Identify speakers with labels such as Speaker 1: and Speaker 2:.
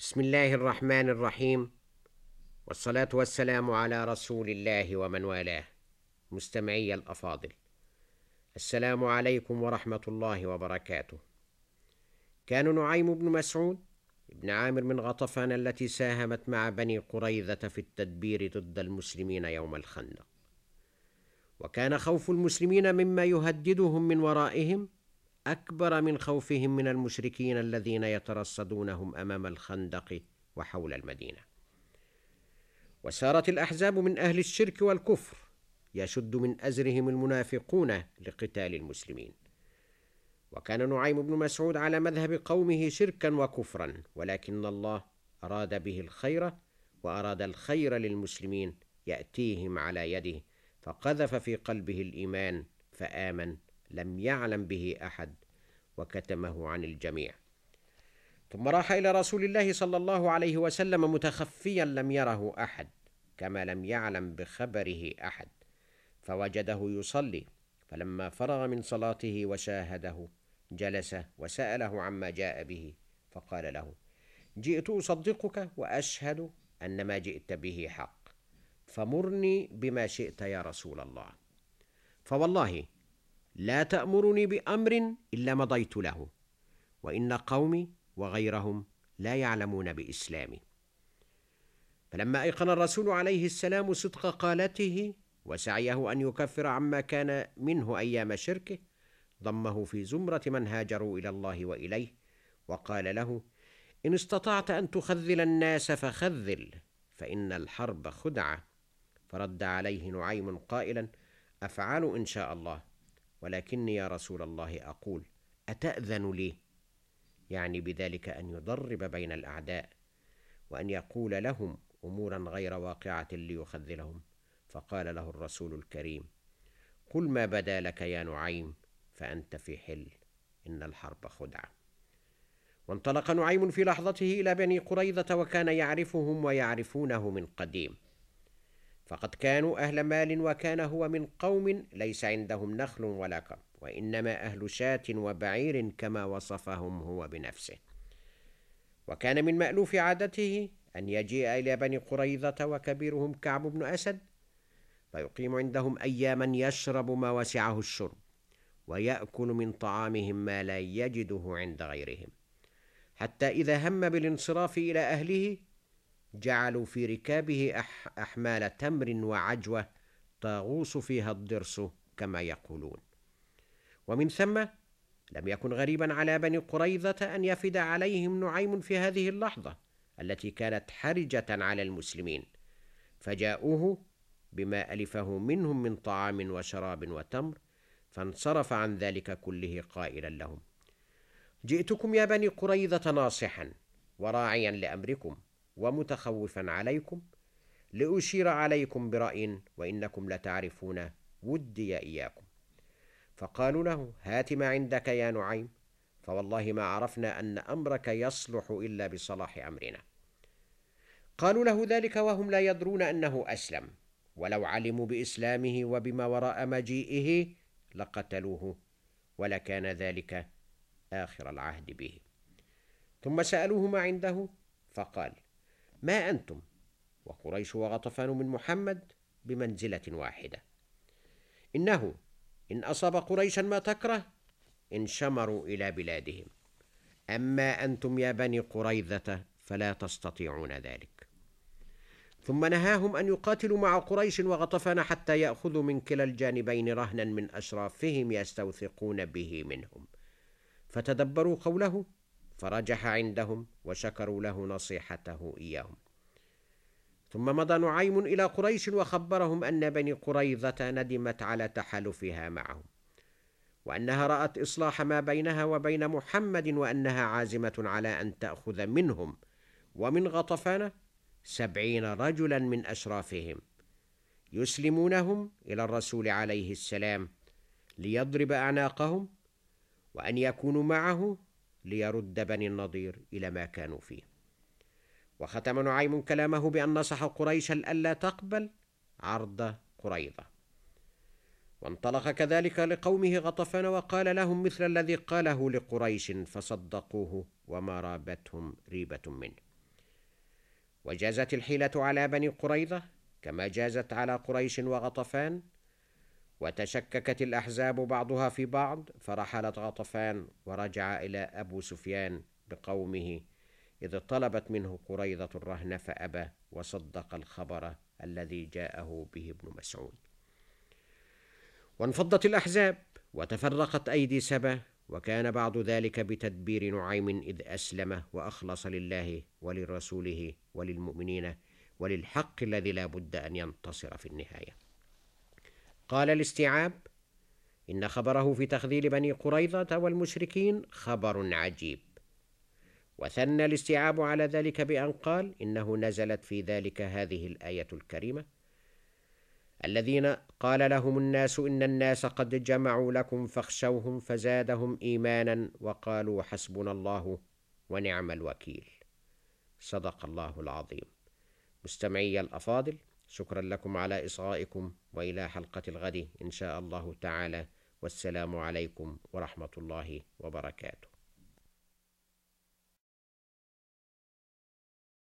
Speaker 1: بسم الله الرحمن الرحيم. والصلاة والسلام على رسول الله ومن والاه. مستمعي الأفاضل السلام عليكم ورحمة الله وبركاته. كان نعيم بن مسعود ابن عامر من غطفان التي ساهمت مع بني قريظة في التدبير ضد المسلمين يوم الخندق. وكان خوف المسلمين مما يهددهم من ورائهم أكبر من خوفهم من المشركين الذين يترصدونهم أمام الخندق وحول المدينة. وسارت الأحزاب من أهل الشرك والكفر يشد من أزرهم المنافقون لقتال المسلمين. وكان نعيم بن مسعود على مذهب قومه شركا وكفرا ولكن الله أراد به الخير وأراد الخير للمسلمين يأتيهم على يده فقذف في قلبه الإيمان فآمن لم يعلم به أحد وكتمه عن الجميع. ثم راح إلى رسول الله صلى الله عليه وسلم متخفيا لم يره أحد كما لم يعلم بخبره أحد فوجده يصلي. فلما فرغ من صلاته وشاهده جلس وسأله عما جاء به فقال له جئت أصدقك وأشهد أن ما جئت به حق فمرني بما شئت يا رسول الله. فوالله لا تأمرني بأمر إلا مضيت له وإن قومي وغيرهم لا يعلمون بإسلامي. فلما أيقن الرسول عليه السلام صدق قالته وسعيه أن يكفر عما كان منه أيام شركه ضمه في زمرة من هاجروا إلى الله وإليه وقال له إن استطعت أن تخذل الناس فخذل فإن الحرب خدعة فرد عليه نعيم قائلا أفعل إن شاء الله؟ ولكني يا رسول الله أقول أتأذن لي؟ يعني بذلك أن يضرب بين الأعداء وأن يقول لهم أمورا غير واقعة ليخذلهم. فقال له الرسول الكريم قل ما بدا لك يا نعيم فأنت في حل إن الحرب خدعة. وانطلق نعيم في لحظته إلى بني قريظة وكان يعرفهم ويعرفونه من قديم. فقد كانوا أهل مال وكان هو من قوم ليس عندهم نخل ولا كرم وإنما أهل شاة وبعير كما وصفهم هو بنفسه. وكان من مألوف عادته أن يجيء إلى بني قريظة وكبيرهم كعب بن أسد فيقيم عندهم أياما يشرب ما وسعه الشرب ويأكل من طعامهم ما لا يجده عند غيرهم. حتى إذا هم بالانصراف إلى أهله جعلوا في ركابه أح أحمال تمر وعجوة تغوص فيها الضرس كما يقولون. ومن ثم لم يكن غريبا على بني قريظة أن يفد عليهم نعيم في هذه اللحظة التي كانت حرجة على المسلمين فجاءوه بما ألفه منهم من طعام وشراب وتمر فانصرف عن ذلك كله قائلا لهم. جئتكم يا بني قريظة ناصحا وراعيا لأمركم. ومتخوفا عليكم لأشير عليكم برأي وإنكم لتعرفون ودي إياكم. فقالوا له هات ما عندك يا نعيم. فوالله ما عرفنا أن أمرك يصلح إلا بصلاح أمرنا. قالوا له ذلك وهم لا يدرون أنه أسلم. ولو علموا بإسلامه وبما وراء مجيئه لقتلوه ولكان ذلك آخر العهد به. ثم سألوه ما عنده فقال ما أنتم؟ وقريش وغطفان من محمد بمنزلة واحدة. إنه إن أصاب قريشا ما تكره انشمروا إلى بلادهم. أما أنتم يا بني قريظة فلا تستطيعون ذلك. ثم نهاهم أن يقاتلوا مع قريش وغطفان حتى يأخذوا من كلا الجانبين رهنا من أشرافهم يستوثقون به منهم. فتدبروا قوله فرجح عندهم وشكروا له نصيحته إياهم. ثم مضى نعيم إلى قريش وخبرهم أن بني قريظة ندمت على تحالفها معهم وأنها رأت إصلاح ما بينها وبين محمد وأنها عازمة على أن تأخذ منهم ومن غطفان سبعين رجلا من أشرافهم يسلمونهم إلى الرسول عليه السلام ليضرب أعناقهم وأن يكونوا معه ليرد بني النضير إلى ما كانوا فيه. وختم نعيم كلامه بأن نصح قريشا ألا تقبل عرض قريظة. وانطلق كذلك لقومه غطفان وقال لهم مثل الذي قاله لقريش فصدقوه وما رابتهم ريبة منه. وجازت الحيلة على بني قريظة كما جازت على قريش وغطفان وتشككت الأحزاب بعضها في بعض فرحلت غطفان ورجع إلى أبو سفيان بقومه إذ طلبت منه قريظة الرهن فأبى وصدق الخبر الذي جاءه به ابن مسعود. وانفضت الأحزاب وتفرقت أيدي سبا وكان بعض ذلك بتدبير نعيم إذ أسلم وأخلص لله ولرسوله وللمؤمنين وللحق الذي لا بد أن ينتصر في النهاية. قال الاستيعاب إن خبره في تخذيل بني قريظة والمشركين خبر عجيب. وثنى الاستيعاب على ذلك بأن قال إنه نزلت في ذلك هذه الآية الكريمة الذين قال لهم الناس إن الناس قد جمعوا لكم فاخشوهم فزادهم إيمانا وقالوا حسبنا الله ونعم الوكيل. صدق الله العظيم. مستمعي الأفاضل شكرا لكم على إصغائكم وإلى حلقة الغد إن شاء الله تعالى والسلام عليكم ورحمة الله وبركاته.